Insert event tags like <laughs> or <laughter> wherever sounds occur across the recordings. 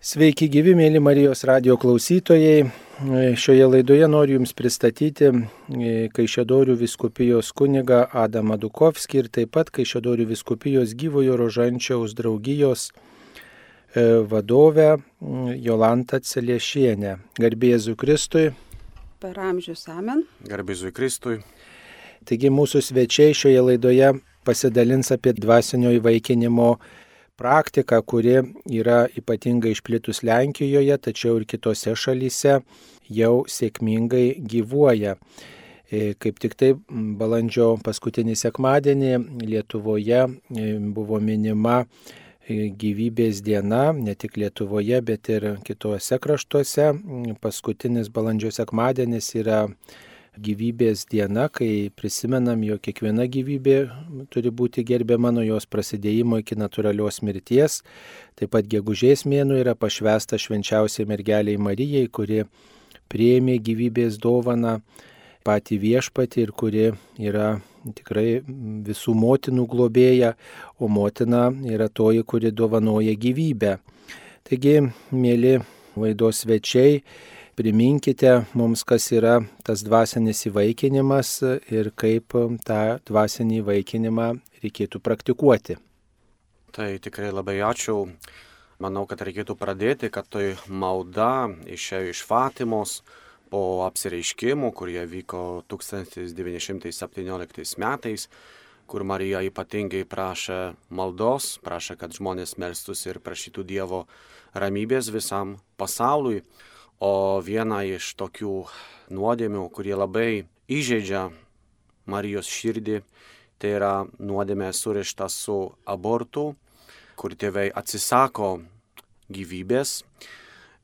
Sveiki gyvi, mėly Marijos radio klausytojai. Šioje laidoje noriu Jums pristatyti e, Kaišėdorių viskupijos kuniga Adamą Dukovskį ir taip pat Kaišėdorių viskupijos gyvojo rožančiaus draugijos e, vadovę Jolantą Celiešienę. Garbėzu Kristui. Per amžius amen. Garbėzu Kristui. Taigi mūsų svečiai šioje laidoje pasidalins apie dvasinio įvaikinimo praktika, kuri yra ypatingai išplitus Lenkijoje, tačiau ir kitose šalyse jau sėkmingai gyvuoja. E, kaip tik tai balandžio paskutinį sekmadienį Lietuvoje e, buvo minima e, gyvybės diena, ne tik Lietuvoje, bet ir kitose kraštuose. Paskutinis balandžio sekmadienis yra gyvybės diena, kai prisimenam, jog kiekviena gyvybė turi būti gerbiama nuo jos prasidėjimo iki natūralios mirties. Taip pat gegužės mėnų yra pašvesta švenčiausiai mergeliai Marijai, kuri prieimė gyvybės dovaną patį viešpatį ir kuri yra tikrai visų motinų globėja, o motina yra toji, kuri dovanoja gyvybę. Taigi, mėly laidos svečiai, priminkite mums, kas yra tas dvasinis įvaikinimas ir kaip tą dvasinį įvaikinimą reikėtų praktikuoti. Tai tikrai labai ačiū. Manau, kad reikėtų pradėti, kad tai malda išėjo iš Fatimos po apsireiškimų, kurie vyko 1917 metais, kur Marija ypatingai prašė maldos, prašė, kad žmonės melstus ir prašytų Dievo ramybės visam pasauliui. O viena iš tokių nuodėmių, kurie labai įžeidžia Marijos širdį, tai yra nuodėmė surišta su abortu, kur tėvai atsisako gyvybės.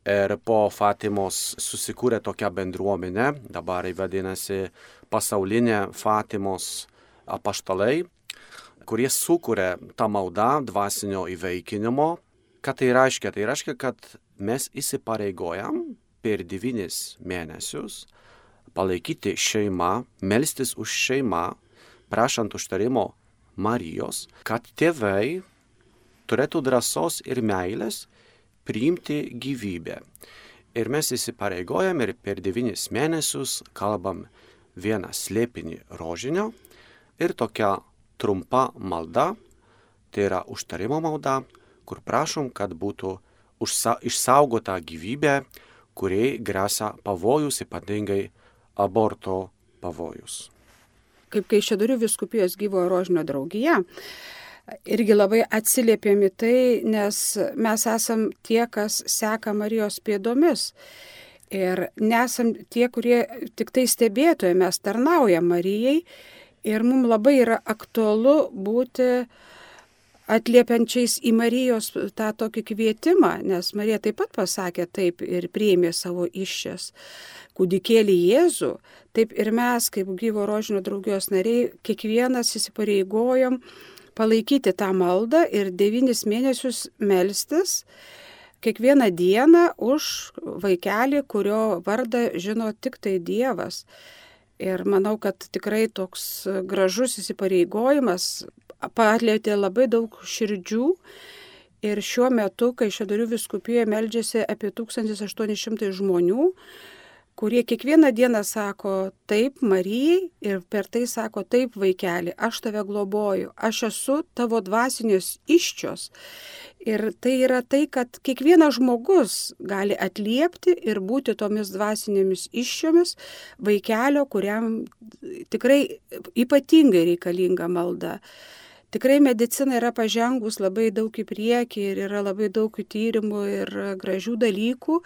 Ir po Fatimos susikūrė tokia bendruomenė, dabar vadinasi pasaulinė Fatimos apaštalai, kurie sukūrė tą maldą dvasinio įveikinimo. Ką tai reiškia? Tai reiškia, kad mes įsipareigojam per devynis mėnesius palaikyti šeimą, melstis už šeimą, prašant užtarimo Marijos, kad tėvai turėtų drąsos ir meilės priimti gyvybę. Ir mes įsipareigojam ir per devynis mėnesius kalbam vieną slėpinį rožinio ir tokia trumpa malda, tai yra užtarimo malda, kur prašom, kad būtų išsaugota gyvybė, kuriai grėsia pavojus, ypatingai aborto pavojus. Kaip kai Šedurių viskupijos gyvojo rožinio draugija, irgi labai atsiliepėmi tai, nes mes esam tie, kas seka Marijos pėdomis. Ir nesam tie, kurie tik tai stebėtojai, mes tarnaujam Marijai ir mums labai yra aktualu būti uh, atliepiančiais į Marijos tą tokį kvietimą, nes Marija taip pat pasakė taip ir priėmė savo iššias kūdikėlį Jėzų, taip ir mes, kaip gyvo rožinio draugijos nariai, kiekvienas įsipareigojom palaikyti tą maldą ir devynis mėnesius melstis kiekvieną dieną už vaikelį, kurio vardą žino tik tai Dievas. Ir manau, kad tikrai toks gražus įsipareigojimas palėtė labai daug širdžių. Ir šiuo metu, kai Šedarių viskupijoje meldžiasi apie 1800 žmonių, kurie kiekvieną dieną sako taip Marijai ir per tai sako taip vaikeli, aš tave globoju, aš esu tavo dvasinius iščios. Ir tai yra tai, kad kiekvienas žmogus gali atliepti ir būti tomis dvasinėmis iščiomis vaikelio, kuriam tikrai ypatingai reikalinga malda. Tikrai medicina yra pažengus labai daug į priekį ir yra labai daug tyrimų ir gražių dalykų,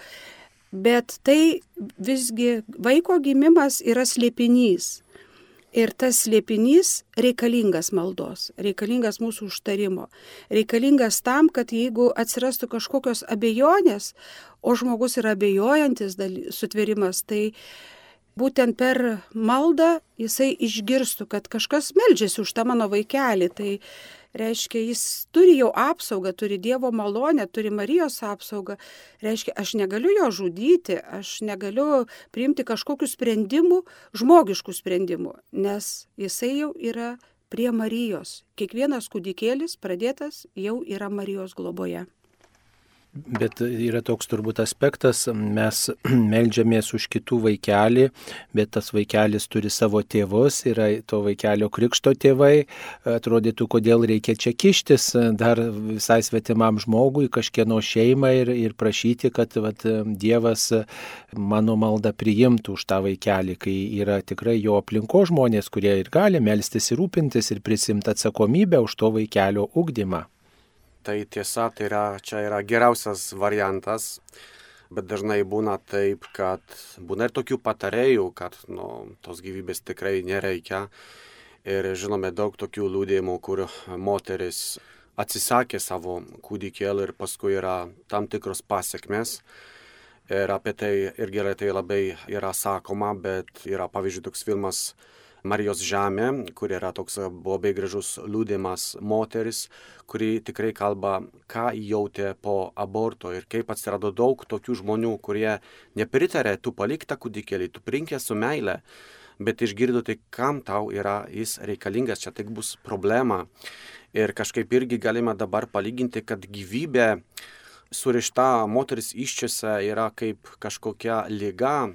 bet tai visgi vaiko gimimas yra slėpinys. Ir tas slėpinys reikalingas maldos, reikalingas mūsų užtarimo, reikalingas tam, kad jeigu atsirastų kažkokios abejonės, o žmogus yra abejojantis sutverimas, tai būtent per maldą jisai išgirstų, kad kažkas meldžiasi už tą mano vaikelį. Tai reiškia, jis turi jau apsaugą, turi Dievo malonę, turi Marijos apsaugą. Reiškia, aš negaliu jo žudyti, aš negaliu priimti kažkokių sprendimų, žmogiškų sprendimų, nes jisai jau yra prie Marijos. Kiekvienas kūdikėlis pradėtas jau yra Marijos globoje. Bet yra toks turbūt aspektas, mes <clears throat> melžiamės už kitų vaikelį, bet tas vaikelis turi savo tėvus, yra to vaikelio krikšto tėvai, atrodytų, kodėl reikia čia kištis dar visai svetimam žmogui, kažkieno šeimą ir, ir prašyti, kad vat, Dievas mano maldą priimtų už tą vaikelį, kai yra tikrai jo aplinko žmonės, kurie ir gali melstis ir rūpintis ir prisimti atsakomybę už to vaikelio ugdymą. Tai tiesa, tai yra, čia yra geriausias variantas, bet dažnai būna taip, kad būna ir tokių patarėjų, kad nu, tos gyvybės tikrai nereikia. Ir žinome daug tokių liūdėjimų, kur moteris atsisakė savo kūdikėlį ir paskui yra tam tikros pasiekmes. Ir apie tai irgi tai labai yra sakoma, bet yra pavyzdžiui toks filmas Marijos žemė, kur yra toks labai gražus liūdimas moteris, kuri tikrai kalba, ką jautė po aborto ir kaip atsirado daug tokių žmonių, kurie nepritarė, tu palik tą kūdikėlį, tu prinkė su meile, bet išgirdo tai, kam tau yra jis reikalingas, čia tik bus problema. Ir kažkaip irgi galima dabar palyginti, kad gyvybė surišta moteris iščiose yra kaip kažkokia lyga,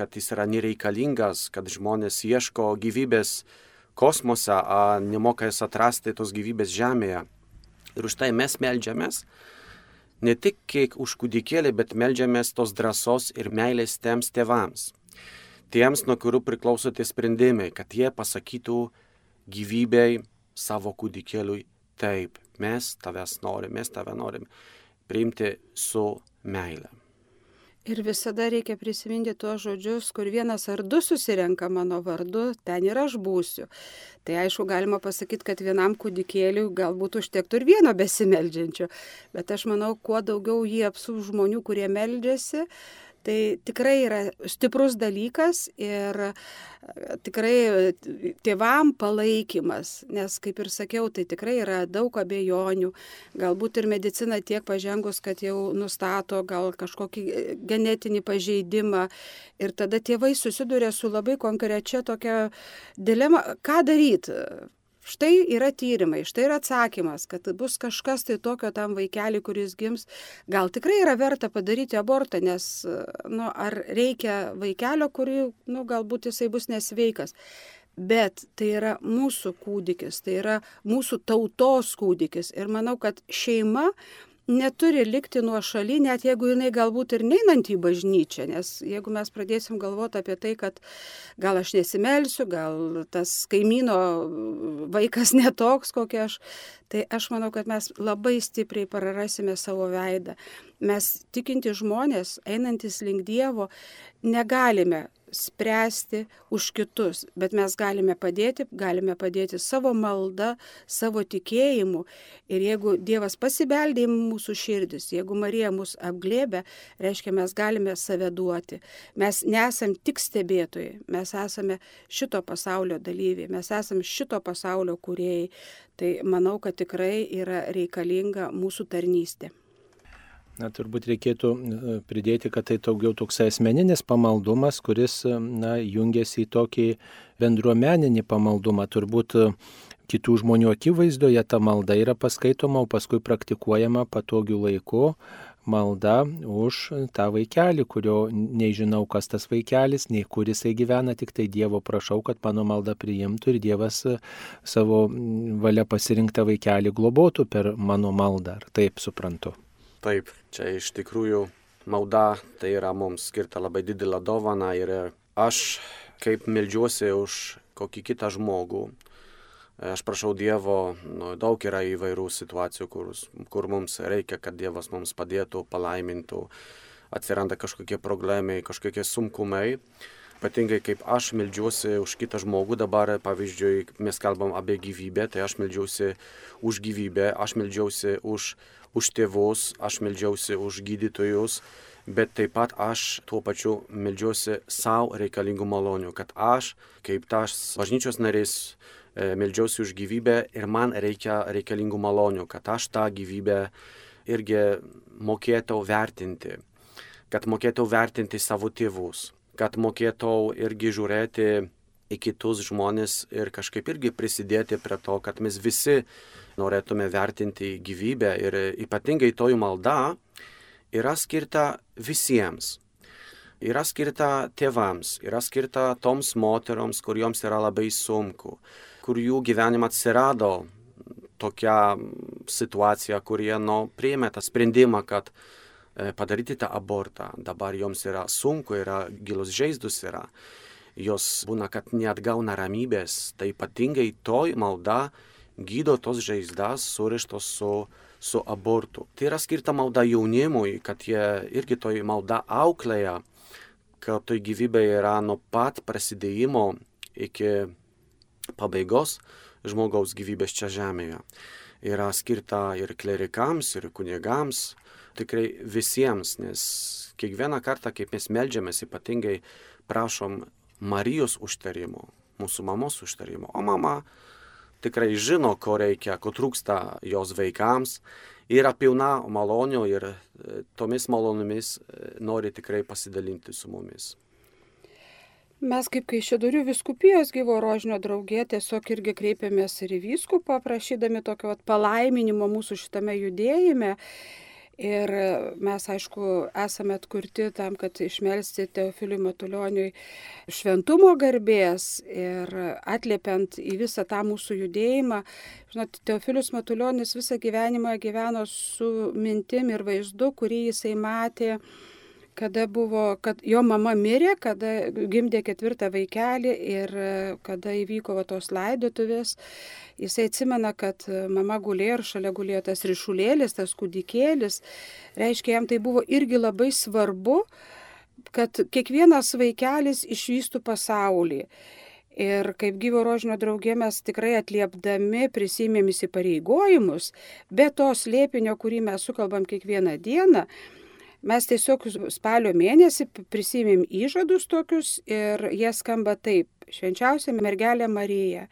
kad jis yra nereikalingas, kad žmonės ieško gyvybės kosmose, o nemoka jas atrasti tos gyvybės žemėje. Ir už tai mes melžiamės ne tik kiek už kūdikėlį, bet melžiamės tos drąsos ir meilės tiems tėvams. Tiems, nuo kurių priklauso tie sprendimai, kad jie pasakytų gyvybei savo kūdikėliui taip, mes tavęs norim, mes tave norim priimti su meile. Ir visada reikia prisiminti tuos žodžius, kur vienas ar du susirenka mano vardu, ten ir aš būsiu. Tai aišku, galima pasakyti, kad vienam kūdikėliui galbūt užtektų ir vieno besimeldžiančio, bet aš manau, kuo daugiau jį apsų žmonių, kurie meldžiasi, Tai tikrai yra stiprus dalykas ir e, tikrai e, tėvam palaikymas, nes kaip ir sakiau, tai tikrai yra daug abejonių. Galbūt ir medicina tiek pažengus, kad jau nustato gal kažkokį e, genetinį pažeidimą ir tada tėvai susiduria su labai konkrečia tokia dilema, ką daryti Štai yra tyrimai, štai yra atsakymas, kad bus kažkas tai tokio tam vaikeliui, kuris gims. Gal tikrai yra verta padaryti abortą, nes nu, ar reikia vaikelio, kurį nu, galbūt jisai bus nesveikas. Bet tai yra mūsų kūdikis, tai yra mūsų tautos kūdikis. Ir manau, kad šeima neturi likti nuo šaly, net jeigu jinai galbūt ir neinant į bažnyčią, nes jeigu mes pradėsim galvoti apie tai, kad gal aš nesimelsiu, gal tas kaimyno vaikas <laughs> netoks, kokia aš, tai aš manau, kad mes labai stipriai prarasime savo veidą. Mes tikinti žmonės, einantis link Dievo, negalime spręsti už kitus, bet mes galime padėti, galime padėti savo maldą, savo tikėjimu. Ir jeigu Dievas pasibeldė į mūsų širdis, jeigu Marija mus apglėbė, reiškia, mes galime save duoti. Mes nesam tik stebėtojai, mes esame šito pasaulio dalyviai, mes esame šito pasaulio kuriejai. Tai manau, kad tikrai yra reikalinga mūsų tarnystė. Na, turbūt reikėtų e, pridėti, kad tai daugiau toks asmeninis pamaldumas, kuris e, na, jungiasi į tokį bendruomeninį pamaldumą. Turbūt e, kitų žmonių akivaizdoje ta malda yra paskaitoma, o paskui praktikuojama patogių laikų malda už tą vaikelį, kurio nežinau, kas tas vaikelis, nei kur jisai gyvena, tik tai Dievo prašau, kad mano malda priimtų ir Dievas savo valia pasirinktą vaikelį globotų per mano maldą. Ar taip suprantu? Taip, čia iš tikrųjų malda tai yra mums skirta labai didelė dovana ir aš kaip melžiuosi už kokį kitą žmogų, aš prašau Dievo, nu, daug yra įvairių situacijų, kur, kur mums reikia, kad Dievas mums padėtų, palaimintų, atsiranda kažkokie problemai, kažkokie sunkumai. Ypatingai kaip aš melžiuosi už kitą žmogų, dabar pavyzdžiui, mes kalbam apie gyvybę, tai aš melžiuosi už gyvybę, aš melžiuosi už už tėvus, aš melžiausi už gydytojus, bet taip pat aš tuo pačiu melžiausi savo reikalingų malonių, kad aš, kaip tas bažnyčios narys, e, melžiausi už gyvybę ir man reikia reikalingų malonių, kad aš tą gyvybę irgi mokėtau vertinti, kad mokėtau vertinti savo tėvus, kad mokėtau irgi žiūrėti į kitus žmonės ir kažkaip irgi prisidėti prie to, kad mes visi norėtume vertinti gyvybę ir ypatingai toji malda yra skirta visiems. Yra skirta tėvams, yra skirta toms moteroms, kurioms yra labai sunku, kur jų gyvenime atsirado tokia situacija, kurie nu, priėmė tą sprendimą, kad padaryti tą abortą. Dabar joms yra sunku, yra gilus žaizdus yra. Jos būna, kad neatgauna ramybės. Tai ypatingai toj malda gydo tos žaizdas surištos su, su abortu. Tai yra skirta malda jaunimui, kad jie irgi toj malda auklėja, kad toj gyvybė yra nuo pat prasidėjimo iki pabaigos žmogaus gyvybės čia žemėje. Yra skirta ir klerikams, ir kunigams, tikrai visiems, nes kiekvieną kartą, kaip mes melžiamės, ypatingai prašom Marijos užtarimo, mūsų mamos užtarimo, o mama tikrai žino, ko reikia, ko trūksta jos vaikams, yra pilna malonių ir e, tomis malonomis e, nori tikrai pasidalinti su mumis. Mes kaip Kaišėdurių viskupijos gyvo rožinio draugė tiesiog irgi kreipėmės ir į vyskupą, prašydami tokio palaiminimo mūsų šitame judėjime. Ir mes, aišku, esame atkurti tam, kad išmelsti Teofiliui Matulioniui šventumo garbės ir atliepiant į visą tą mūsų judėjimą. Žinot, Teofilius Matulionis visą gyvenimą gyveno su mintim ir vaizdu, kurį jisai matė kada buvo, kad jo mama mirė, kada gimdė ketvirtą vaikelį ir kada įvyko va, tos laidotuvės, jisai atsimena, kad mama gulėjo ir šalia gulėjo tas ryšulėlis, tas kūdikėlis. Reiškia, jam tai buvo irgi labai svarbu, kad kiekvienas vaikelis išvystų pasaulį. Ir kaip gyvo rožinio draugė mes tikrai atliepdami prisimėm įsipareigojimus, be to slėpinio, kurį mes sukalbam kiekvieną dieną, Mes tiesiog spalio mėnesį prisimėm įžadus tokius ir jie skamba taip. Švenčiausia mergelė Marija.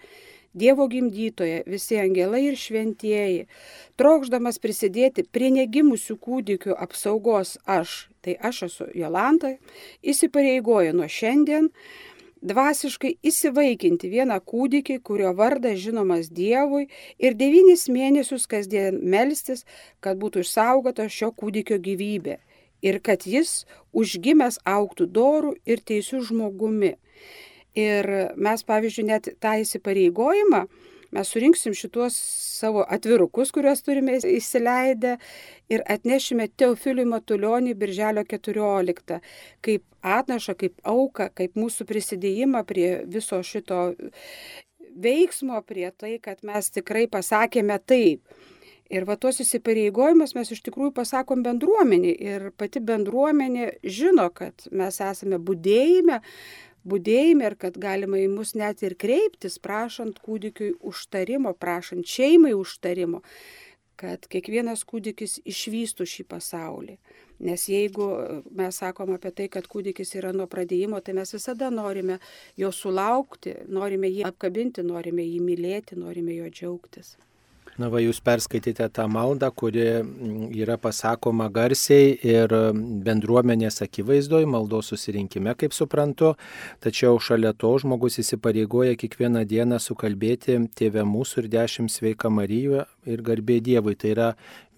Dievo gimdytoje, visi angelai ir šventieji, trokšdamas prisidėti prie negimusių kūdikių apsaugos aš, tai aš esu Jolanta, įsipareigoju nuo šiandien dvasiškai įsivaikinti vieną kūdikį, kurio vardas žinomas Dievui ir devynis mėnesius kasdien melstis, kad būtų išsaugota šio kūdikio gyvybė ir kad jis užgimęs auktų dorų ir teisių žmogumi. Ir mes, pavyzdžiui, net tą įsipareigojimą, mes surinksim šituos savo atvirukus, kuriuos turime įsileidę ir atnešime Teofiliui Matulionį birželio 14, kaip atnašą, kaip auką, kaip mūsų prisidėjimą prie viso šito veiksmo, prie tai, kad mes tikrai pasakėme taip. Ir va tuos įsipareigojimus mes iš tikrųjų pasakom bendruomenį ir pati bendruomenė žino, kad mes esame būdėjime, būdėjime ir kad galima į mus net ir kreiptis, prašant kūdikiui užtarimo, prašant šeimai užtarimo, kad kiekvienas kūdikis išvystų šį pasaulį. Nes jeigu mes sakom apie tai, kad kūdikis yra nuo pradėjimo, tai mes visada norime jo sulaukti, norime jį apkabinti, norime jį mylėti, norime jo džiaugtis. Na, va, jūs perskaitėte tą maldą, kuri mm, yra pasakoma garsiai ir mm, bendruomenės akivaizdoj, maldos susirinkime, kaip suprantu, tačiau šalia to žmogus įsipareigoja kiekvieną dieną sukalbėti Tėvę mūsų ir dešimt sveika Marijų ir garbė Dievui. Tai yra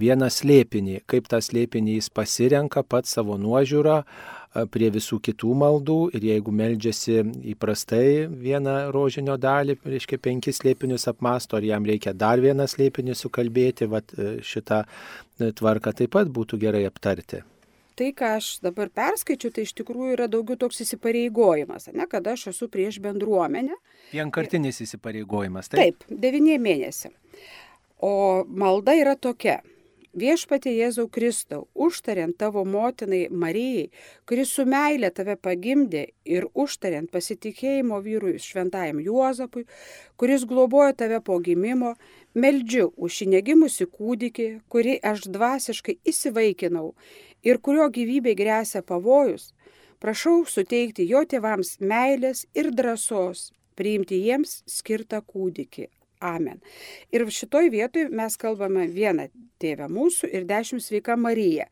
vienas slėpinį, kaip tą slėpinį jis pasirenka pats savo nuožiūrą prie visų kitų maldų ir jeigu meldžiasi įprastai vieną rožinio dalį, reiškia penkis slėpinius apmasto, ar jam reikia dar vieną slėpinį sukalbėti, vat, e, šitą e, tvarką taip pat būtų gerai aptarti. Tai, ką aš dabar perskaičiu, tai iš tikrųjų yra daugiau toks įsipareigojimas, ne, kad aš esu prieš bendruomenę. Vienkartinis įsipareigojimas, taip? Taip, devynie mėnesiai. O malda yra tokia Viešpatie Jėzau Kristau, užtariant tavo motinai Marijai, kuris su meilė tave pagimdė ir užtariant pasitikėjimo vyrui šventajam Juozapui, kuris globojo tave po gimimo, meldžiu už šį negimusi kūdikį, kurį aš dvasiškai įsivaikinau ir kurio gyvybė grėsia pavojus, prašau suteikti jo tėvams meilės ir drąsos priimti jiems skirtą kūdikį. Amen. Ir šitoj vietoj mes kalbame vieną tėvę mūsų ir dešimt sveika Marija.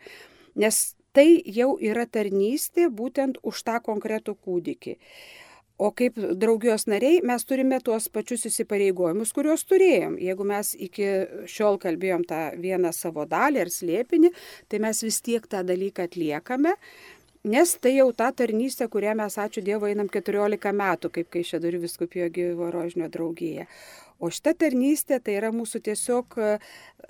Nes tai jau yra tarnystė būtent už tą konkretų kūdikį. O kaip draugijos nariai mes turime tuos pačius įsipareigojimus, kuriuos turėjom. Jeigu mes iki šiol kalbėjom tą vieną savo dalį ar slėpinį, tai mes vis tiek tą dalyką atliekame. Nes tai jau ta tarnystė, kurią mes, ačiū Dievui, einam 14 metų, kaip kai Šedurių viskupijo gyvo rožinio draugija. O šita tarnystė tai yra mūsų tiesiog e,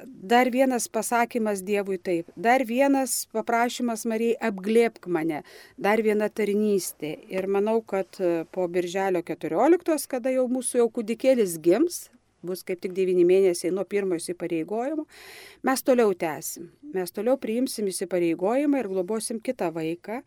dar vienas pasakymas Dievui taip, dar vienas paprašymas Marijai apglėpk mane, dar viena tarnystė. Ir manau, kad e, po birželio 14, kada jau mūsų jau kūdikėlis gims, bus kaip tik 9 mėnesiai nuo pirmojo įsipareigojimo, mes toliau tęsim. Mes toliau priimsim įsipareigojimą ir globosim kitą vaiką.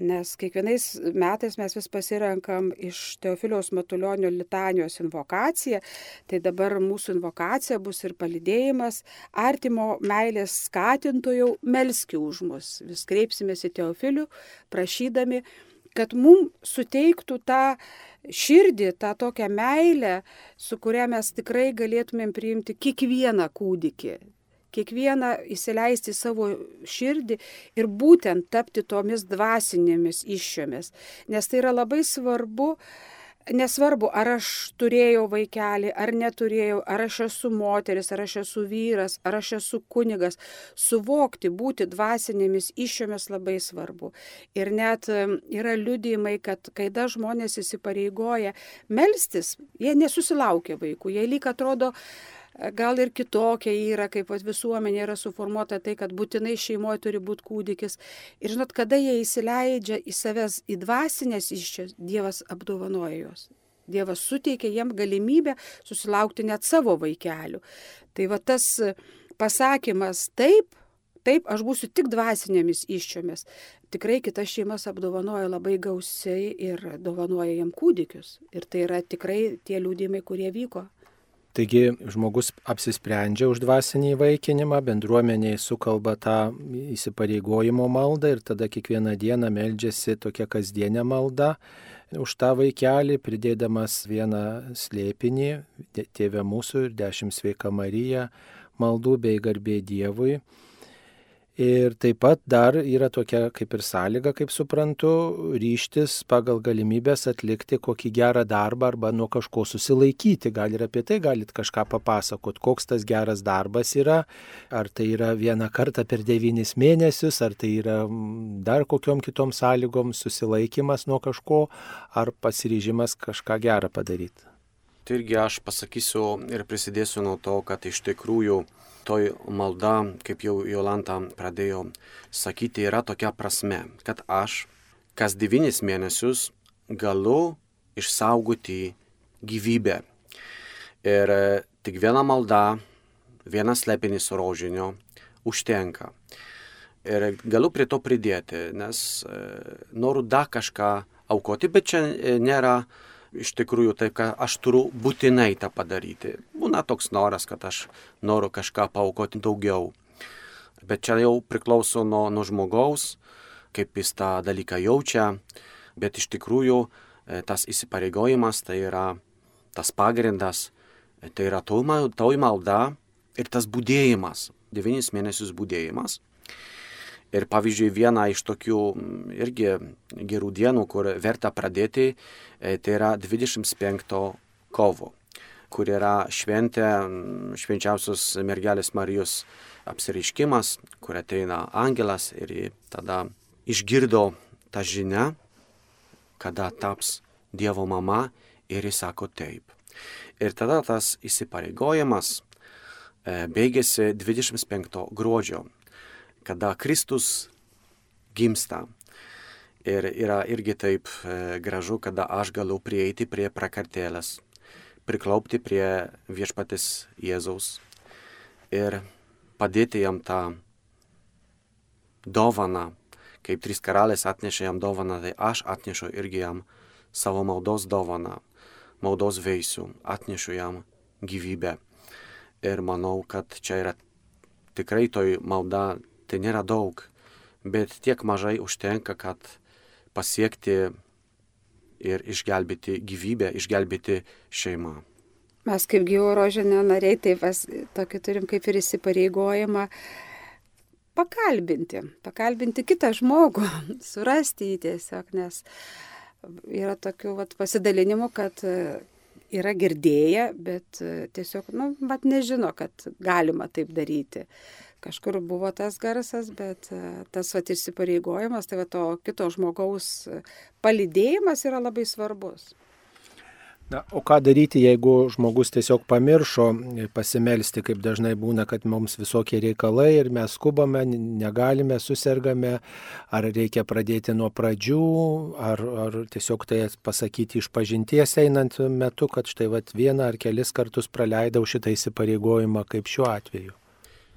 Nes kiekvienais metais mes vis pasirenkam iš Teofiliaus Matulionio litanijos invokaciją, tai dabar mūsų invokacija bus ir palidėjimas artimo meilės skatintojų melski už mus. Vis kreipsimės į Teofilių, prašydami, kad mums suteiktų tą širdį, tą tokią meilę, su kuria mes tikrai galėtumėm priimti kiekvieną kūdikį kiekvieną įsileisti į savo širdį ir būtent tapti tomis dvasinėmis iššiomis. Nes tai yra labai svarbu, nesvarbu, ar aš turėjau vaikelį, ar neturėjau, ar aš esu moteris, ar aš esu vyras, ar aš esu kunigas, suvokti, būti dvasinėmis iššiomis labai svarbu. Ir net yra liudijimai, kad kai da žmonės įsipareigoja melstis, jie nesusilaukia vaikų, jie lyg atrodo, gal ir kitokia yra, kaip visuomenė yra suformuota tai, kad būtinai šeimoje turi būti kūdikis. Ir žinot, kada jie įsileidžia į savęs į dvasinės iščias, Dievas apdovanoja juos. Dievas suteikia jiem galimybę susilaukti net savo vaikelių. Tai va tas pasakymas taip, taip, aš būsiu tik dvasinėmis iščiomis. Tikrai kitas šeimas apdovanoja labai gausiai ir dovanoja jam kūdikius. Ir tai yra tikrai tie liūdimai, kurie vyko. Taigi žmogus apsisprendžia už dvasinį įvaikinimą, bendruomeniai sukalba tą įsipareigojimo maldą ir tada kiekvieną dieną meldžiasi tokia kasdienė malda už tą vaikelį, pridėdamas vieną slėpinį, Tėvė mūsų ir dešimt sveika Marija, maldų bei garbė Dievui. Ir taip pat dar yra tokia kaip ir sąlyga, kaip suprantu, ryštis pagal galimybės atlikti kokį gerą darbą arba nuo kažko susilaikyti. Gal ir apie tai galit kažką papasakot, koks tas geras darbas yra, ar tai yra vieną kartą per devynis mėnesius, ar tai yra mm, dar kokiom kitom sąlygom susilaikimas nuo kažko, ar pasiryžimas kažką gerą padaryti. Tai irgi aš pasakysiu ir prisidėsiu nuo to, kad iš tikrųjų toj malda, kaip jau Jolanta pradėjo sakyti, yra tokia prasme, kad aš kas devynis mėnesius galiu išsaugoti gyvybę. Ir e, tik viena malda, vienas lepinis rožinio užtenka. Ir galiu prie to pridėti, nes e, noriu dar kažką aukoti, bet čia e, nėra iš tikrųjų taip, kad aš turiu būtinai tą padaryti. Būna toks noras, kad aš noriu kažką paukoti daugiau. Bet čia jau priklauso nuo, nuo žmogaus, kaip jis tą dalyką jaučia. Bet iš tikrųjų e, tas įsipareigojimas tai yra tas pagrindas, e, tai yra toj malda ir tas būdėjimas, devynis mėnesius būdėjimas. Ir pavyzdžiui, viena iš tokių irgi gerų dienų, kur verta pradėti, e, tai yra 25 kovo, kur yra šventė švenčiausios mergelės Marijos apsireiškimas, kur ateina angelas ir tada išgirdo tą žinią, kada taps Dievo mama ir jis sako taip. Ir tada tas įsipareigojimas e, baigėsi 25 gruodžio kada Kristus gimsta. Ir yra irgi taip e, gražu, kada aš galiu prieiti prie prakartėlės, priklaupti prie viešpatės Jėzaus ir padėti jam tą dovaną, kaip trys karalės atnešė jam dovaną, tai aš atnešu irgi jam savo maldos dovaną, maldos veisių, atnešu jam gyvybę. Ir manau, kad čia yra tikrai toj malda tai nėra daug, bet tiek mažai užtenka, kad pasiekti ir išgelbėti gyvybę, išgelbėti šeimą. Mes kaip gyvo rožinio nariai, tai pas, tokį turim kaip ir įsipareigojimą pakalbinti, pakalbinti kitą žmogų, <laughs> surasti jį tiesiog, nes yra tokių vat, pasidalinimų, kad e, yra girdėję, bet e, tiesiog, nu, mat nežino, kad galima taip daryti. Kažkur buvo tas garsas, bet e, tas vat įsipareigojimas, tai va to kito žmogaus palidėjimas yra labai svarbus. Na, o ką daryti, jeigu žmogus tiesiog pamiršo pasimelsti, kaip dažnai būna, kad mums visokie reikalai ir mes skubame, negalime, susirgame, ar reikia pradėti nuo pradžių, ar, ar tiesiog tai pasakyti iš pažinties einant metu, kad štai vat, vieną ar kelis kartus praleidau šitą įsipareigojimą, kaip šiuo atveju.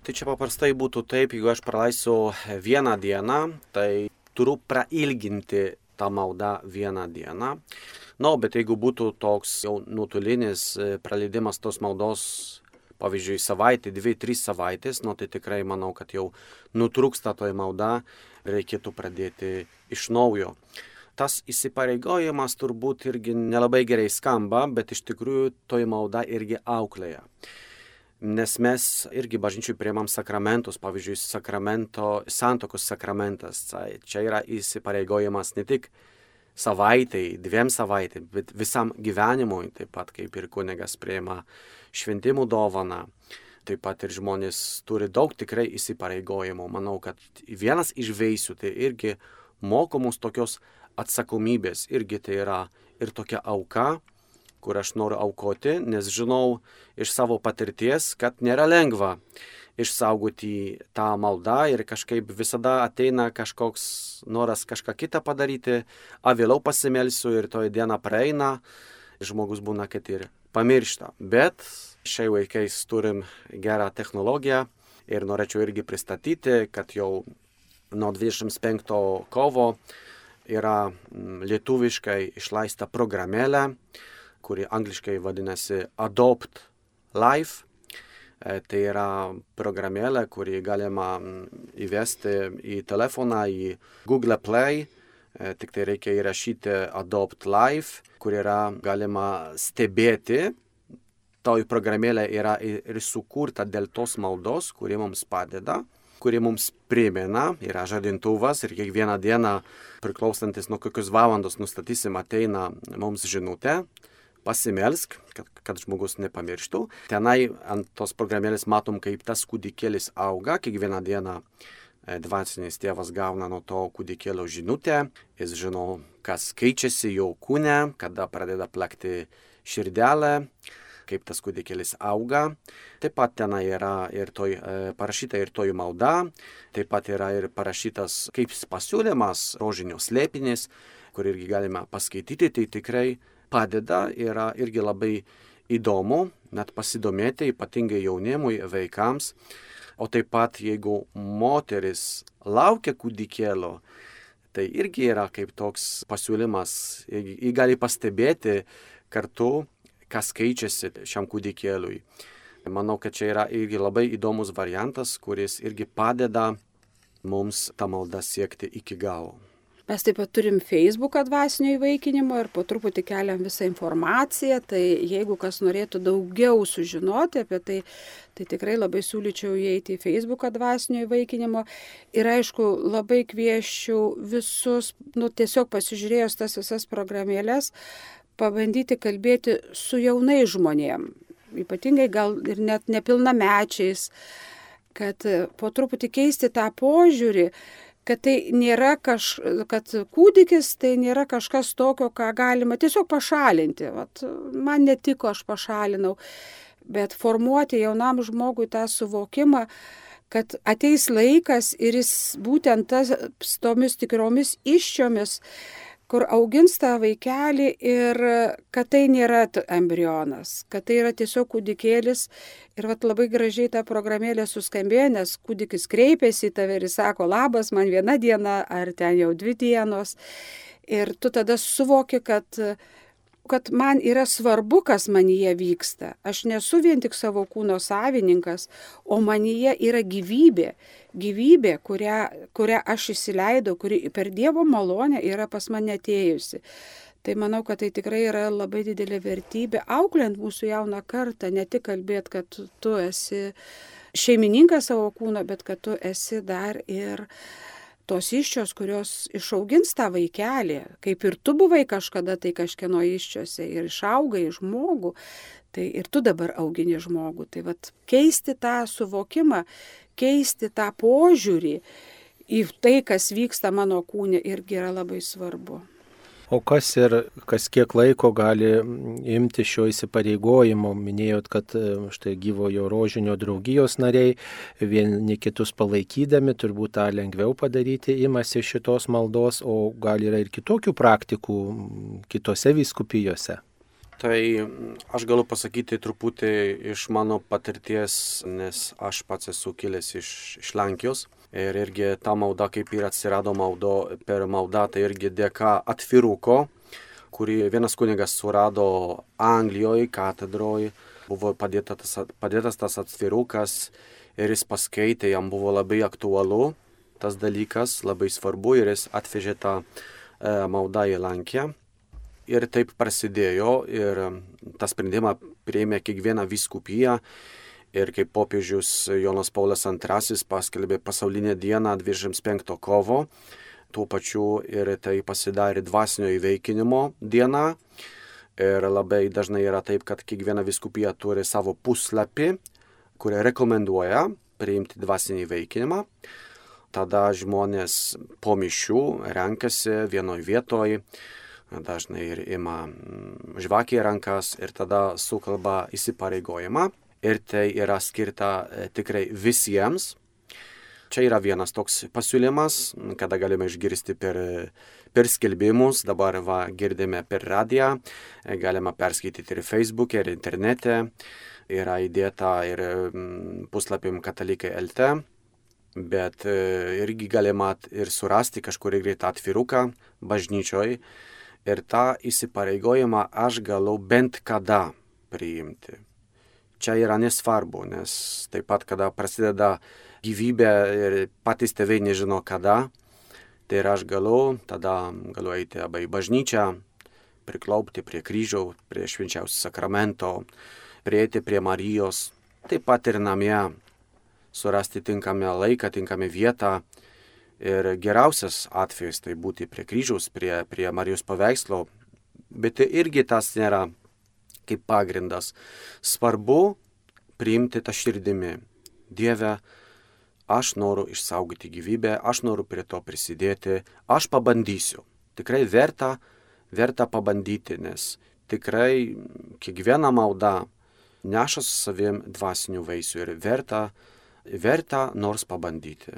Tai čia paprastai būtų taip, jeigu aš praleisiu vieną dieną, tai turiu prailginti tą maldą vieną dieną. Na, no, bet jeigu būtų toks jau nuotolinis e, praleidimas tos maldos, pavyzdžiui, savaitę, dvi, trys savaitės, nu, tai tikrai manau, kad jau nutrūksta toji malda, reikėtų pradėti iš naujo. Tas įsipareigojimas turbūt irgi nelabai gerai skamba, bet iš tikrųjų toji malda irgi auklėja. Nes mes irgi bažnyčiui priemam sakramentus, pavyzdžiui, sakramento, santokos sakramentas. Čia yra įsipareigojimas ne tik savaitai, dviem savaitėm, bet visam gyvenimui, taip pat kaip ir kunigas prieima šventimų dovaną. Taip pat ir žmonės turi daug tikrai įsipareigojimų. Manau, kad vienas iš veisių tai irgi mokomus tokios atsakomybės, irgi tai yra ir tokia auka, kur aš noriu aukoti, nes žinau iš savo patirties, kad nėra lengva išsaugoti tą maldą ir kažkaip visada ateina kažkoks noras kažką kitą padaryti, a vėliau pasimelsiu ir toji diena praeina, žmogus būna, kad ir pamiršta. Bet šiai laikais turim gerą technologiją ir norėčiau irgi pristatyti, kad jau nuo 25 kovo yra mm, lietuviškai išleista programėlė, kuri angliškai vadinasi Adopt Life E, tai yra programėlė, kurį galima įvesti į telefoną, į Google Play. E, tik tai reikia įrašyti Adopt Live, kur yra galima stebėti. Toj programėlė yra ir sukurta dėl tos maldos, kuri mums padeda kuri mums primena, yra žadintuvas ir kiekvieną dieną, priklausantis nuo kokios valandos nustatysim, ateina mums žinutė, pasimelsk, kad, kad žmogus nepamirštų. Tenai ant tos programėlės matom, kaip tas kūdikėlis auga, kiekvieną dieną e, dvasinis tėvas gauna nuo to kūdikėlio žinutę, jis žino, kas keičiasi jo kūne, kada pradeda plakti širdelė, kaip tas kūdikėlis auga. Taip pat ten yra ir toj, e, parašyta ir toji malda, taip pat yra ir parašytas kaip pasiūlymas, rožinio slėpinis, kur irgi galime paskaityti, tai tikrai padeda, yra irgi labai įdomu, net pasidomėti, ypatingai jaunimui, vaikams. O taip pat, jeigu moteris laukia kūdikėlio, tai irgi yra kaip toks pasiūlymas, jį gali pastebėti kartu, kas keičiasi šiam kūdikėliui. Manau, kad čia yra irgi labai įdomus variantas, kuris irgi padeda mums tą maldą siekti iki galo. Mes taip pat turim Facebooką dvasinio įvaikinimo ir po truputį keliam visą informaciją, tai jeigu kas norėtų daugiau sužinoti apie tai, tai tikrai labai siūlyčiau įeiti į Facebooką dvasinio įvaikinimo. Ir aišku, labai kvieščiau visus, nu tiesiog pasižiūrėjus tas visas programėlės, pabandyti kalbėti su jaunai žmonėm, ypatingai gal ir net nepilnamečiais, kad po truputį keisti tą požiūrį, kad tai nėra kaž, kad kūdikis tai nėra kažkas tokio, ką galima tiesiog pašalinti. Vat, man netiko, aš pašalinau. Bet formuoti jaunam žmogui tą suvokimą, kad ateis laikas ir jis būtent tas, tomis tikromis iščiomis kur augins tą vaikelį ir kad tai nėra embrionas, kad tai yra tiesiog kūdikėlis. Ir vat labai gražiai ta programėlė suskambėjo, nes kūdikis kreipiasi į tave ir sako, labas, man viena diena ar ten jau dvi dienos. Ir tu tada suvoki, kad kad man yra svarbu, kas manyje vyksta. Aš nesu vien tik savo kūno savininkas, o manyje yra gyvybė. Gyvybė, kurią, kurią aš įsileidau, kuri per Dievo malonę yra pas mane atėjusi. Tai manau, kad tai tikrai yra labai didelė vertybė, auklint mūsų jauną kartą, ne tik kalbėti, kad tu esi šeimininkas savo kūno, bet kad tu esi dar ir tos iščios, kurios išaugins tą vaikelį, kaip ir tu buvai kažkada tai kažkieno iščiose ir išaugai žmogų, tai ir tu dabar augini žmogų. Tai vad keisti tą suvokimą, keisti tą požiūrį į tai, kas vyksta mano kūne, irgi yra labai svarbu. O kas ir kas kiek laiko gali imti šio įsipareigojimo? Minėjot, kad e, štai gyvojo rožinio draugijos nariai vieni kitus palaikydami turbūt tą lengviau padaryti, imasi šitos maldos, o gal yra ir kitokių praktikų kitose vyskupijose? Tai aš galiu pasakyti truputį iš mano patirties, nes aš pats esu kilęs iš, iš Lenkijos. Ir irgi ta malda, kaip ir atsirado maldo per maldą, tai irgi dėka atviruko, kurį vienas kunigas surado Anglijoje, katedroje, buvo padėtas tas, padėtas tas atvirukas ir jis paskaitė, jam buvo labai aktualu tas dalykas, labai svarbu ir jis atvežė tą e, maldą į Lenkiją. Ir taip prasidėjo ir tą sprendimą prieimė kiekviena viskupiją Ir kaip popiežius Jonas Paulius II paskelbė pasaulinę dieną 25 kovo, tuo pačiu ir tai pasidarė dvasinio įveikinimo diena. Ir labai dažnai yra taip, kad kiekviena viskupija turi savo puslapį, kurie rekomenduoja priimti dvasinį įveikinimą. Tada žmonės po mišių renkasi vienoje vietoje, dažnai ir ima žvakį rankas ir tada sukalba įsipareigojimą ir tai yra skirta e, tikrai visiems. Čia yra vienas toks pasiūlymas, kada galime išgirsti per, per skelbimus, dabar va, girdime per radiją, e, galima perskaityti ir Facebook'e, ir internete, yra įdėta ir puslapim katalikai LT, bet e, irgi galima ir surasti kažkur greitą atviruką bažnyčioj. Ir tą įsipareigojimą aš galau bent kada priimti čia yra nesvarbu, nes taip pat, kada prasideda gyvybė ir patys tėvai nežino kada, tai ir aš galiu, tada galiu eiti arba į bažnyčią, priklaupti prie kryžiaus, prie švenčiausio sakramento, prieiti prie Marijos, taip pat ir namie surasti tinkamą laiką, tinkamą vietą. Ir geriausias atvejis tai būti prie kryžiaus, prie, prie Marijos paveikslo, bet irgi tas nėra kaip pagrindas. Svarbu priimti tą širdimi. Dieve, aš noriu išsaugoti gyvybę, aš noriu prie to prisidėti, aš pabandysiu. Tikrai verta, verta pabandyti, nes tikrai kiekviena malda neša su savim dvasinių vaisių ir verta, verta nors pabandyti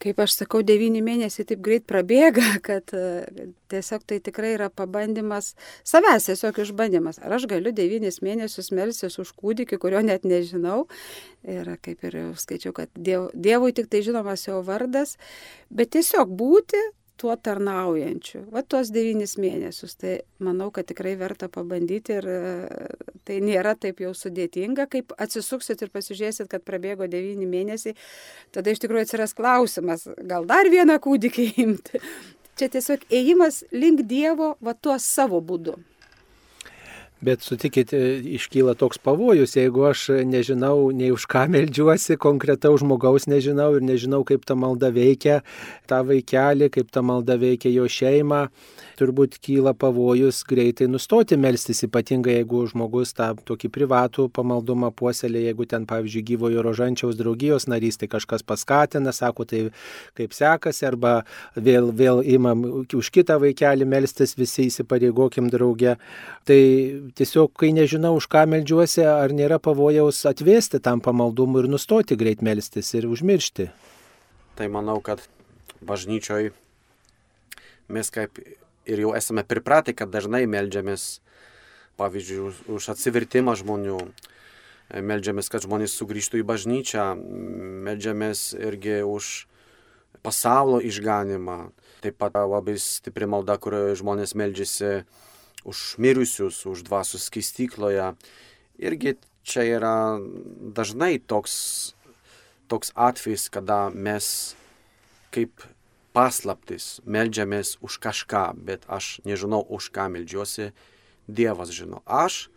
kaip aš sakau, devyni mėnesiai taip greit prabėga, <laughs> kad e, tiesiog tai tikrai yra pabandymas, savęs tiesiog išbandymas. Ar aš galiu devynis mėnesius melsis už kūdikį, kurio net nežinau. Ir kaip ir skaičiau, kad diev, Dievui tik tai žinomas jo vardas, bet tiesiog būti tuo tarnaujančiu. Va tuos devynis mėnesius. Tai manau, kad tikrai verta pabandyti ir e, tai nėra taip jau sudėtinga, kaip atsisuksit ir pasižiūrėsit, kad prabėgo devyni mėnesiai. Tada iš tikrųjų atsiras klausimas, gal dar vieną kūdikį imti. Čia tiesiog ėjimas link Dievo va tuo savo būdu. Bet sutikit, e, iškyla toks pavojus, jeigu aš nežinau, nei už ką meldžiuosi, konkretaus žmogaus nežinau ir nežinau, kaip ta malda veikia tą vaikelį, kaip ta malda veikia jo šeimą, turbūt kyla pavojus greitai nustoti melstis, ypatingai jeigu žmogus tą tokį privatų pamaldumą puoselė, jeigu ten, pavyzdžiui, gyvojo rožančiaus draugijos narys, tai kažkas paskatina, sako, tai kaip sekasi, arba vėl, vėl imam už kitą vaikelį melstis, visi įsipareigokim draugę. Tai tiesiog, kai nežinau, už ką meldžiuosi, ar nėra pavojaus atvesti tam pamaldumui ir nustoti greit melstis ir užmiršti. Tai manau, kad bažnyčioj mes kaip ir jau esame pripratę, kad dažnai melžiamės, pavyzdžiui, už, atsivertimą žmonių, melžiamės, kad žmonės sugrįžtų į bažnyčią, melžiamės irgi už pasaulio išganimą. Taip pat labai stipri malda, kur žmonės melžiasi už mirusius, už dvasius skistykloje. Irgi čia yra dažnai toks, toks atvejis, kada mes kaip paslaptis, melžiamės už kažką, bet aš nežinau, už ką melžiuosi, Dievas žino. Aš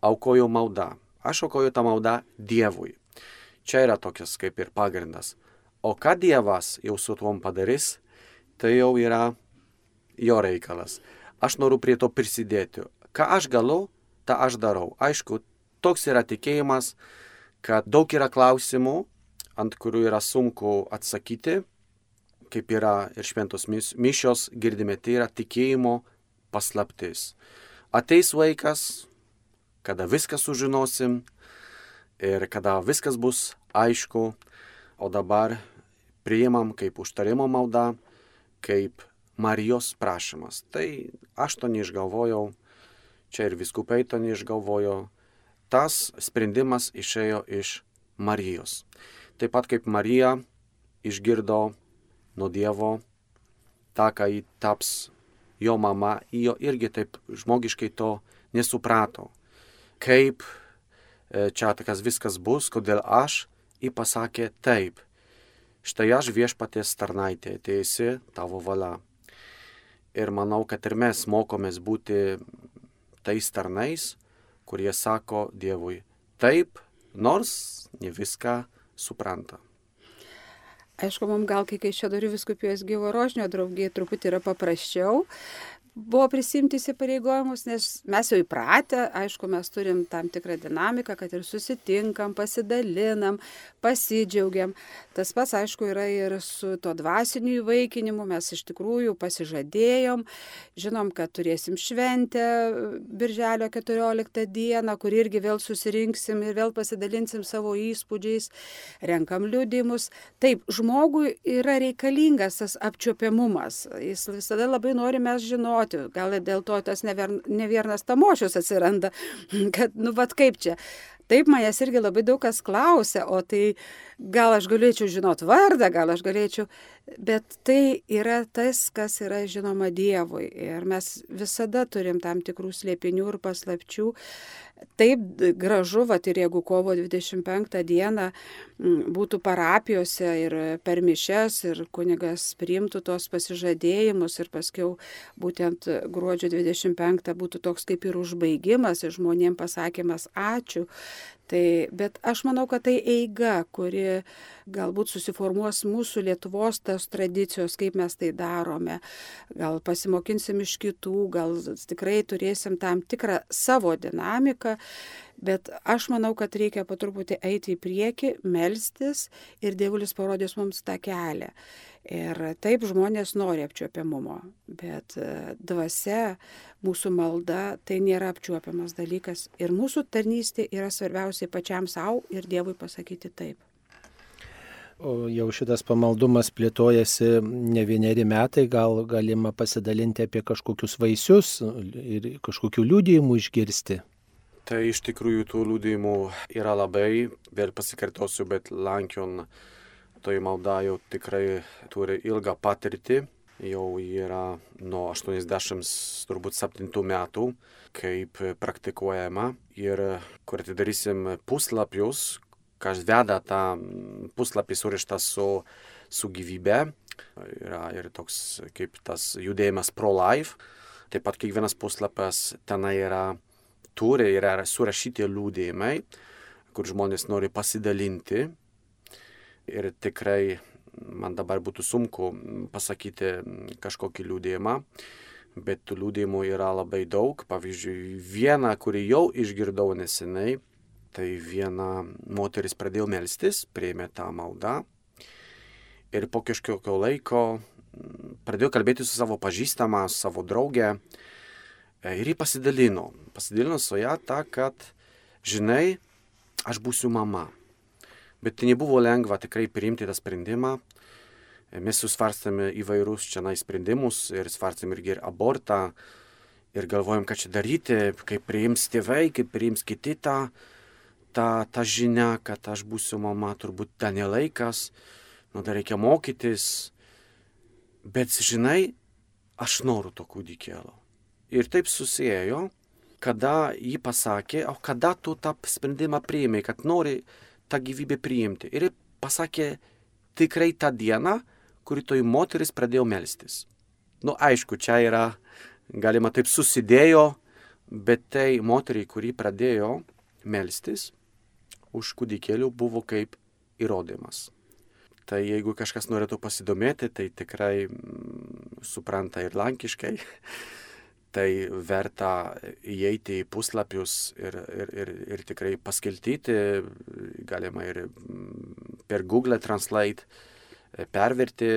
aukoju maldą, aš aukoju tą maldą Dievui. Čia yra tokias kaip ir pagrindas. O ką Dievas jau su tuom padarys, tai jau yra jo reikalas. Aš noriu prie to prisidėti. Ką aš galiu, tą aš darau. Aišku, toks yra tikėjimas, kad daug yra klausimų, ant kurių yra sunku atsakyti, kaip yra ir šventos mišios, girdime, tai yra tikėjimo paslaptis. Ateis laikas, kada viską sužinosim ir kada viskas bus aišku, o dabar priimam kaip užtarimo malda, kaip Marijos prašymas. Tai aš to neišgalvojau, čia ir viskupai to neišgalvojo. Tas sprendimas išėjo iš Marijos. Taip pat kaip Marija išgirdo nuo Dievo tą, ką jį taps jo mama, jo irgi taip žmogiškai to nesuprato. Kaip e, čia tas viskas bus, kodėl aš, jį pasakė taip štai aš viešpaties tarnaitė, teisi tavo valia. Ir manau, kad ir mes mokomės būti tais tarnais, kurie sako Dievui taip, nors ne viską supranta. Aišku, mums gal kai Kaišėdorių viskupijos gyvo rožnio draugiai truputį yra paprasčiau, buvo prisimti įsipareigojimus, nes mes jau įpratę, aišku, mes turim tam tikrą dinamiką, kad ir susitinkam, pasidalinam, pasidžiaugiam. Tas pats, aišku, yra ir su to dvasiniu įvaikinimu, mes iš tikrųjų pasižadėjom, žinom, kad turėsim šventę Birželio 14 dieną, kur irgi vėl susirinksim ir vėl pasidalinsim savo įspūdžiais, renkam liudimus. Taip, žmogui yra reikalingas tas apčiopiamumas, jis visada labai nori mes žinoti žinoti, gal dėl to tas neviernas tamošius atsiranda, <laughs> kad, nu, vad kaip čia. Taip manęs irgi labai daug kas klausia, o tai gal aš galėčiau žinot vardą, gal aš galėčiau, bet tai yra tas, kas yra žinoma Dievui. Ir mes visada turim tam tikrų slėpinių ir paslapčių, Taip gražu, va ir jeigu kovo 25 dieną būtų parapijose ir per mišes ir kunigas priimtų tos pasižadėjimus ir paskiau būtent gruodžio 25 būtų toks kaip ir užbaigimas ir žmonėms pasakymas ačiū, Tai, bet aš manau, kad tai eiga, kuri galbūt susiformuos mūsų Lietuvos tos tradicijos, kaip mes tai darome. Gal pasimokinsim iš kitų, gal tikrai turėsim tam tikrą savo dinamiką, bet aš manau, kad reikia po truputį eiti į priekį, melstis ir Dievulis parodys mums tą kelią. Ir taip žmonės nori apčiopiamumo, bet e, dvasia, mūsų malda tai nėra apčiuopiamas dalykas. Ir mūsų tarnystė yra svarbiausiai pačiam savo ir Dievui pasakyti taip. O jau šitas pamaldumas plėtojasi ne vieneri metai, gal galima pasidalinti apie kažkokius vaisius ir kažkokių liūdėjimų išgirsti. Tai iš tikrųjų tų liūdėjimų yra labai, vėl pasikartosiu, bet Lankion toji malda jau tikrai turi ilgą patirtį, jau yra nuo 87 metų, kaip praktikuojama. Ir kur atidarysim puslapius, kas veda tą puslapį surištą su, su gyvybe, yra ir toks kaip tas judėjimas pro-life, taip pat kiekvienas puslapis tenai yra, turi yra surašyti liūdėjimai, kur žmonės nori pasidalinti ir tikrai man dabar būtų sunku pasakyti kažkokį liūdėjimą, bet tų liūdėjimų yra labai daug. Pavyzdžiui, vieną, kurį jau išgirdau nesenai, tai viena moteris pradėjo melstis, prieimė tą maldą ir po kažkokio laiko pradėjo kalbėti su savo pažįstama, su savo drauge ir jį pasidalino. Pasidalino su ją tą, kad, žinai, aš būsiu mama. Bet tai nebuvo lengva tikrai priimti tą sprendimą. Mes susvarstėme įvairius čia sprendimus ir svarstėme irgi ir abortą. Ir galvojom, ką čia daryti, kaip priims tėvai, kaip priims kiti tą, tą, tą žinią, kad aš būsiu mama, turbūt ten nelaikas, nu dar reikia mokytis. Bet žinai, aš noriu to kūdikėlo. Ir taip susijėjo, kada jį pasakė, o kada tu tą sprendimą priėmė, kad nori tą gyvybę priimti. Ir pasakė tikrai tą dieną, kuri toj moteris pradėjo melstis. Nu, aišku, čia yra, galima taip susidėjo, bet tai moteriai, kuri pradėjo melstis, už kūdikėlių buvo kaip įrodymas. Tai jeigu kažkas norėtų pasidomėti, tai tikrai mm, supranta ir lankiškai, tai verta įeiti į puslapius ir, ir, ir, ir tikrai paskaityti, galima ir mm, per Google Translate e, perverti,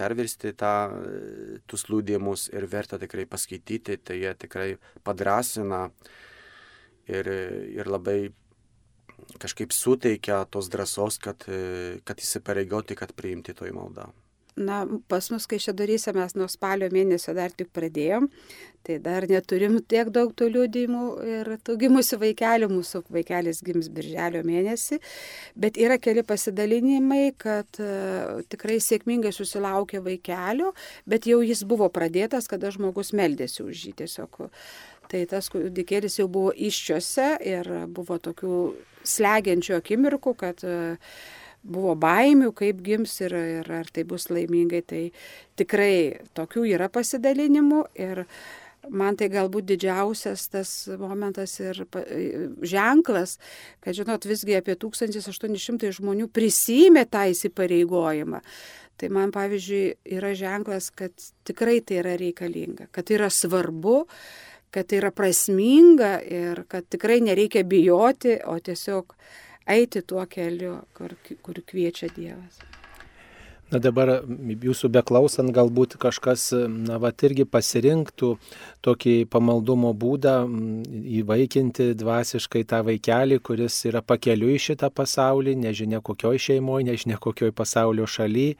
perversti tą, e, tus liūdėjimus ir verta tikrai paskaityti, tai jie tikrai padrasina ir, ir labai kažkaip suteikia tos drąsos, kad, kad įsipareigoti, kad priimti toj maldą. Na, pas mus, kai čia darysia, mes nuo spalio mėnesio dar tik pradėjom, tai dar neturim tiek daug tų liūdimų ir tų gimusių vaikelių, mūsų vaikelis gims birželio mėnesį, bet yra keli pasidalinimai, kad uh, tikrai sėkmingai susilaukė vaikelio, bet jau jis buvo pradėtas, kada žmogus meldėsi už jį tiesiog. Tai tas kūdikėlis jau buvo iščiose ir buvo tokių slegiančių akimirkų, kad e, buvo baimių, kaip gims ir, ir ar tai bus laimingai. Tai tikrai tokių yra pasidalinimų ir man tai galbūt didžiausias tas momentas ir ženklas, kad, žinot, visgi apie 1800 žmonių prisėmė tą įsipareigojimą. Tai man, pavyzdžiui, yra ženklas, kad tikrai tai yra reikalinga, kad tai yra svarbu, kad tai yra prasminga ir kad tikrai nereikia bijoti, o tiesiog eiti tuo keliu, kur, kur kviečia Dievas. Na dabar jūsų beklausant galbūt kažkas, na, va, irgi pasirinktų tokį pamaldumo būdą įvaikinti dvasiškai tą vaikelį, kuris yra pakeliu į šitą pasaulį, nežinia kokioj šeimoje, nežinia kokioj pasaulio šalyje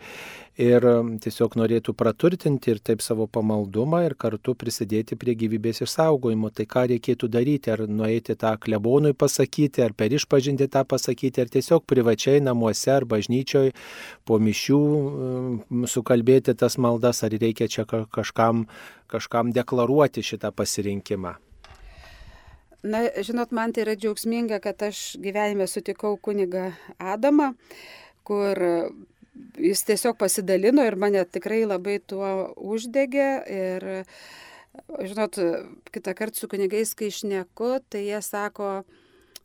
ir um, tiesiog norėtų praturtinti ir taip savo pamaldumą ir kartu prisidėti prie gyvybės išsaugojimo. Tai ką reikėtų daryti, ar nueiti tą klebonui pasakyti, ar per išpažinti tą pasakyti, ar tiesiog privačiai namuose ar bažnyčioj po mišių um, sukalbėti tas maldas, ar reikia čia kažkam, kažkam deklaruoti šitą pasirinkimą. Na, žinot, man tai yra džiaugsminga, kad aš gyvenime sutikau kunigą Adamą, kur jis tiesiog pasidalino ir mane tikrai labai tuo uždegė. Ir, žinot, kitą kartą su kunigais, kai išneku, tai jie sako,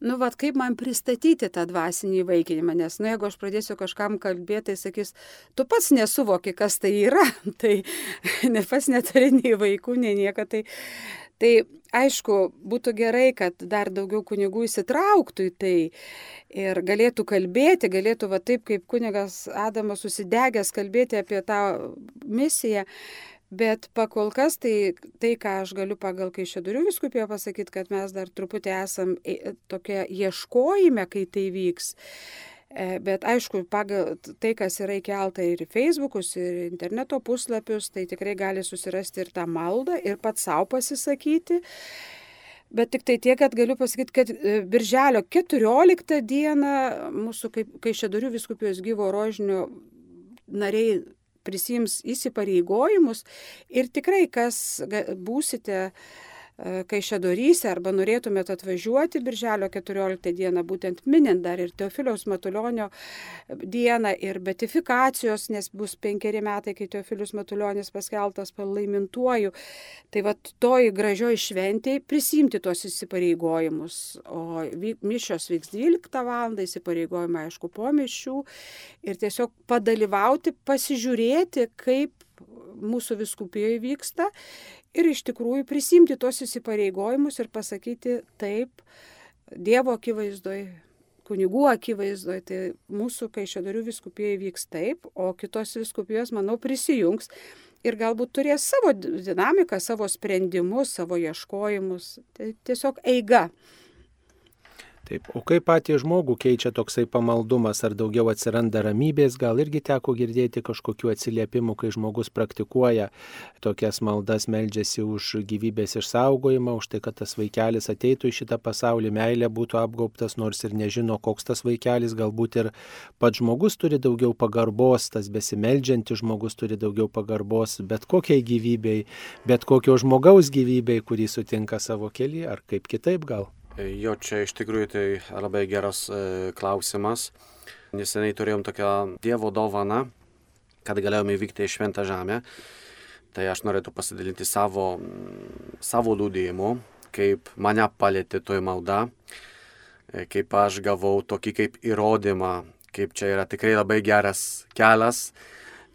nu, vad kaip man pristatyti tą dvasinį įvaikinimą, nes, nu, jeigu aš pradėsiu kažkam kalbėti, tai sakys, tu pats nesuvoki, kas tai yra, <laughs> tai ne pats neturi nei vaikų, nei nieko, tai, tai aišku, būtų gerai, kad dar daugiau kunigų įsitrauktų į tai ir galėtų kalbėti, galėtų va taip kaip kunigas Adamas susidegęs kalbėti apie tą misiją. Bet pakol kas tai, tai, ką aš galiu pagal Kaišėdurių viskupiją pasakyti, kad mes dar truputį esam e, tokie ieškojime, kai tai vyks. E, bet aišku, pagal tai, kas yra įkelta ir į Facebookus, ir interneto puslapius, tai tikrai gali susirasti ir tą maldą, ir pats savo pasisakyti. Bet tik tai tiek, kad galiu pasakyti, kad e, birželio 14 dieną mūsų Kaišėdurių viskupijos gyvo rožinio nariai prisims įsipareigojimus ir tikrai, kas būsite Kaišėdoryse arba norėtumėt atvažiuoti birželio 14 dieną, būtent minint dar ir Teofiliaus Matulionio dieną ir betifikacijos, nes bus penkeri metai, kai Teofilius Matulionis paskeltas palaimintuoju. Tai va toj gražioj šventėj prisimti tuos įsipareigojimus. O mišios vyks 12 val. įsipareigojimai aišku po mišių ir tiesiog padalyvauti, pasižiūrėti, kaip mūsų viskupijoje vyksta ir iš tikrųjų prisimti tos įsipareigojimus ir pasakyti taip Dievo akivaizdoj, kunigų akivaizdoj, tai mūsų Kaišėdarių viskupijai vyks taip, o kitos viskupijos, manau, prisijungs ir galbūt turės savo dinamiką, savo sprendimus, savo ieškojimus. Tai tiesiog eiga. Taip, o kaip patį žmogų keičia toksai pamaldumas, ar daugiau atsiranda ramybės, gal irgi teko girdėti kažkokiu atsiliepimu, kai žmogus praktikuoja tokias maldas, meldžiasi už gyvybės išsaugojimą, už tai, kad tas vaikelis ateitų į šitą pasaulį, meilė būtų apgaubtas, nors ir nežino, koks tas vaikelis, galbūt ir pats žmogus turi daugiau pagarbos, tas besimeldžiantis žmogus turi daugiau pagarbos bet kokiai gyvybei, bet kokio žmogaus gyvybei, kurį sutinka savo kelią, ar kaip kitaip gal. Jo, čia iš tikrųjų tai labai geras e, klausimas. Neseniai turėjom tokią Dievo dovaną, kad galėjome įvykti į Šventą Žemę. Tai aš norėtų pasidalinti savo, savo liūdėjimu, kaip mane palėtė toj malda, e, kaip aš gavau tokį kaip įrodymą, kaip čia yra tikrai labai geras kelias,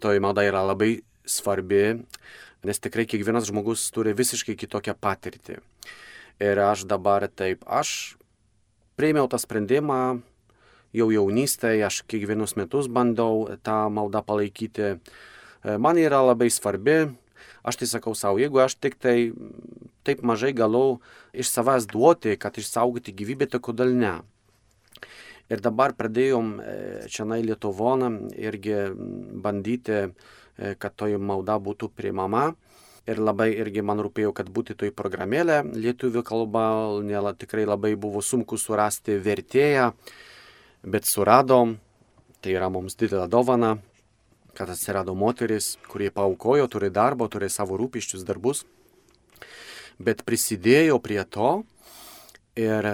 toji malda yra labai svarbi, nes tikrai kiekvienas žmogus turi visiškai kitokią patirtį. Ir aš dabar taip, aš priėmiau tą sprendimą jau jaunystėje, aš kiekvienus metus bandau tą maldą palaikyti. E, man yra labai svarbi, aš tai sakau savo, jeigu aš tik tai taip mažai galau iš savęs duoti, kad išsaugoti gyvybę, tai kodėl ne? Ir dabar pradėjom e, čia nai Lietuvoną irgi bandyti, e, kad toji malda būtų priimama. Ir labai irgi man rūpėjo, kad būtų toj programėlė lietuvių kalba, nėla, tikrai labai buvo sunku surasti vertėją bet suradom, tai yra mums didelė dovana, kad atsirado moteris, kurie paukojo, turi darbą, turi savo rūpiščius darbus, bet prisidėjo prie to ir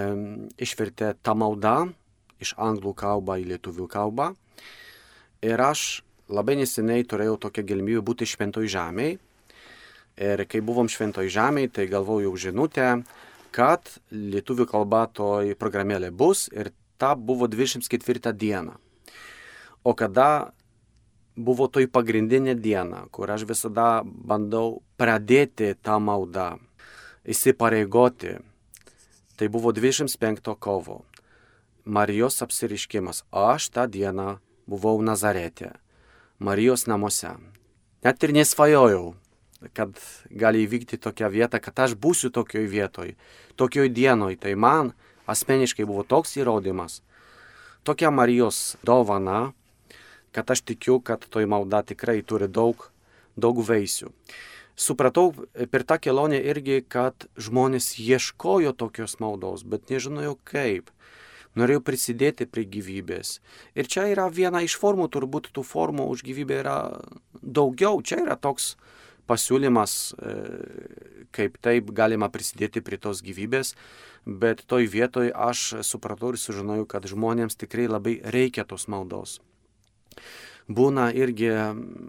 išvertė tą maldą iš anglų kalbą į lietuvių kalbą. Ir aš labai neseniai turėjau tokią galimybę būti šventoj žemėje. Ir kai buvom šventoj žemėje, tai galvojau žinutę, kad lietuvių kalba toj programėlė bus ir ta buvo 24 diena. O kada buvo toj pagrindinė diena, kur aš visada bandau pradėti tą maldą, įsipareigoti, tai buvo 25 kovo. Marijos apsiriškimas. Aš tą dieną buvau Nazarete, Marijos namuose. Net ir nesvajojau, kad gali įvykti tokia vieta, kad aš būsiu tokioj vietoj, tokioj dienoj. Tai man asmeniškai buvo toks įrodymas, tokia Marijos dovana, kad aš tikiu, kad toj malda tikrai turi daug, daug veisių. Supratau per tą kelionę irgi, kad žmonės ieškojo tokios maldos, bet nežinojo kaip. Norėjau prisidėti prie gyvybės. Ir čia yra viena iš formų, turbūt tų formų už gyvybę yra daugiau. Čia yra toks pasiūlymas, e, kaip taip galima prisidėti prie tos gyvybės bet toj vietoj aš supratau ir sužinojau, kad žmonėms tikrai labai reikia tos maldos. Būna irgi,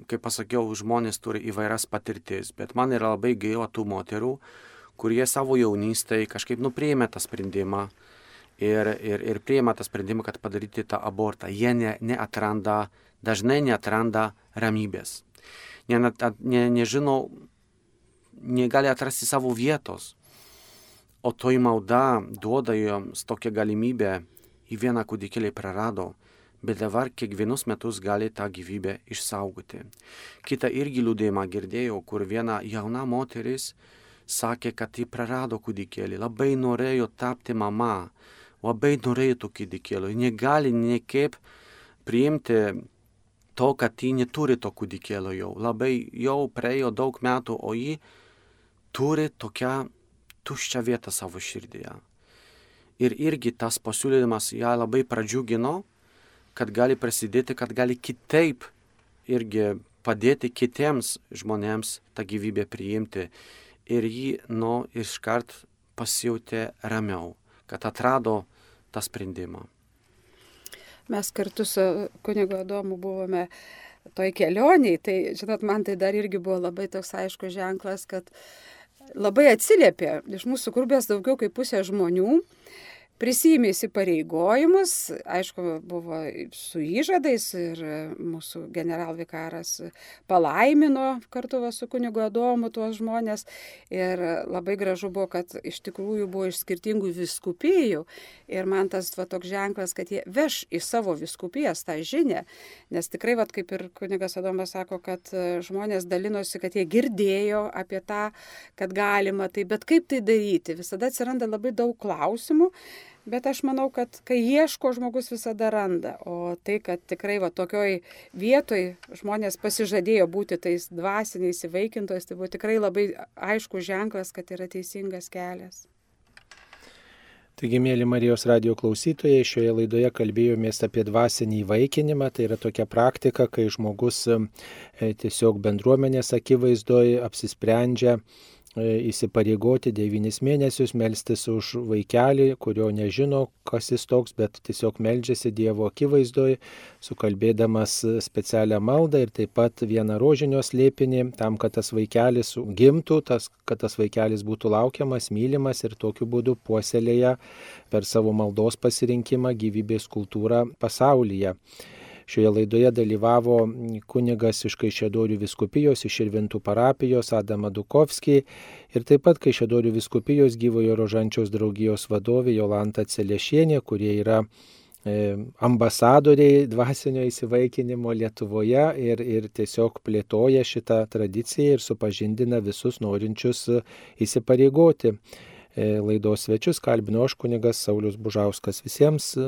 kaip pasakiau, žmonės turi įvairias patirtis, bet man yra labai gaila tų moterų, kurie savo jaunystėje kažkaip nuprieimė tą sprendimą ir, ir, ir prieima tą sprendimą, kad padaryti tą abortą. Jie ne, neatranda, dažnai neatranda ramybės. Ne, ne, nežino, negali atrasti savo vietos. O toji malda duoda joms tokią galimybę į vieną kūdikėlį prarado, bet dabar kiekvienus metus gali tą gyvybę išsaugoti. Kita irgi liūdėjimą girdėjau, kur viena jauna moteris sakė, kad ji prarado kūdikėlį, labai norėjo tapti mama, labai norėjo to kūdikėlio, negali niekaip priimti to, kad ji neturi to kūdikėlio jau, labai jau praėjo daug metų, o ji turi tokią tuščią vietą savo širdyje. Ir irgi tas pasiūlymas ją labai pradžiugino, kad gali prasidėti, kad gali kitaip irgi padėti kitiems žmonėms tą gyvybę priimti. Ir jį, nu, iškart pasijutė ramiau, kad atrado tą sprendimą. Mes kartu su kunigo Adomu buvome toj kelioniai, tai, žinot, man tai dar irgi buvo labai toks aiškus ženklas, kad labai atsiliepė. Iš mūsų grupės daugiau kaip pusė žmonių prisijėmė įsipareigojimus, aišku, buvo su įžadais ir mūsų generalvikaras palaimino kartu su kunigu Adomu tuos žmonės. Ir labai gražu buvo, kad iš tikrųjų buvo iš skirtingų viskupijų ir man tas va, toks ženklas, kad jie veš į savo viskupijas tą žinę, nes tikrai, va, kaip ir kunigas Adomas sako, kad žmonės dalinosi, kad jie girdėjo apie tą, kad galima tai, bet kaip tai daryti, visada atsiranda labai daug klausimų Bet aš manau, kad kai ieško, žmogus visada randa. O tai, kad tikrai va tokioj vietoj žmonės pasižadėjo būti tais dvasiniais įvaikintojais, tai buvo tikrai labai aiškus ženklas, kad yra teisingas kelias. Taigi, mėly Marijos radio klausytojai, šioje laidoje kalbėjomės apie dvasinį įvaikinimą. Tai yra tokia praktika, kai žmogus e, tiesiog bendruomenės akivaizdoje apsisprendžia įsipareigoti devynis mėnesius, melstis už vaikelį, kurio nežino, kas jis toks, bet tiesiog meldžiasi Dievo akivaizdoje, sukalbėdamas specialią maldą ir taip pat vieną rožinio slėpinį, tam, kad tas vaikelis gimtų, tas, kad tas vaikelis būtų laukiamas, mylimas ir tokiu būdu puoselėja per savo maldos pasirinkimą gyvybės kultūrą pasaulyje. Šioje laidoje dalyvavo kunigas iš Kaišėdorių viskupijos, iš Irvintų parapijos Adama Dukovskį ir taip pat Kaišėdorių viskupijos gyvojo rožančiaus draugijos vadovė Jolanta Celešienė, kurie yra e, ambasadoriai dvasinio įsivaikinimo Lietuvoje ir, ir tiesiog plėtoja šitą tradiciją ir supažindina visus norinčius įsipareigoti. E, laidos svečius kalbino aš kunigas Saulis Bužauskas. Visiems e,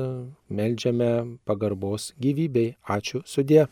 melžiame pagarbos gyvybei. Ačiū sudė.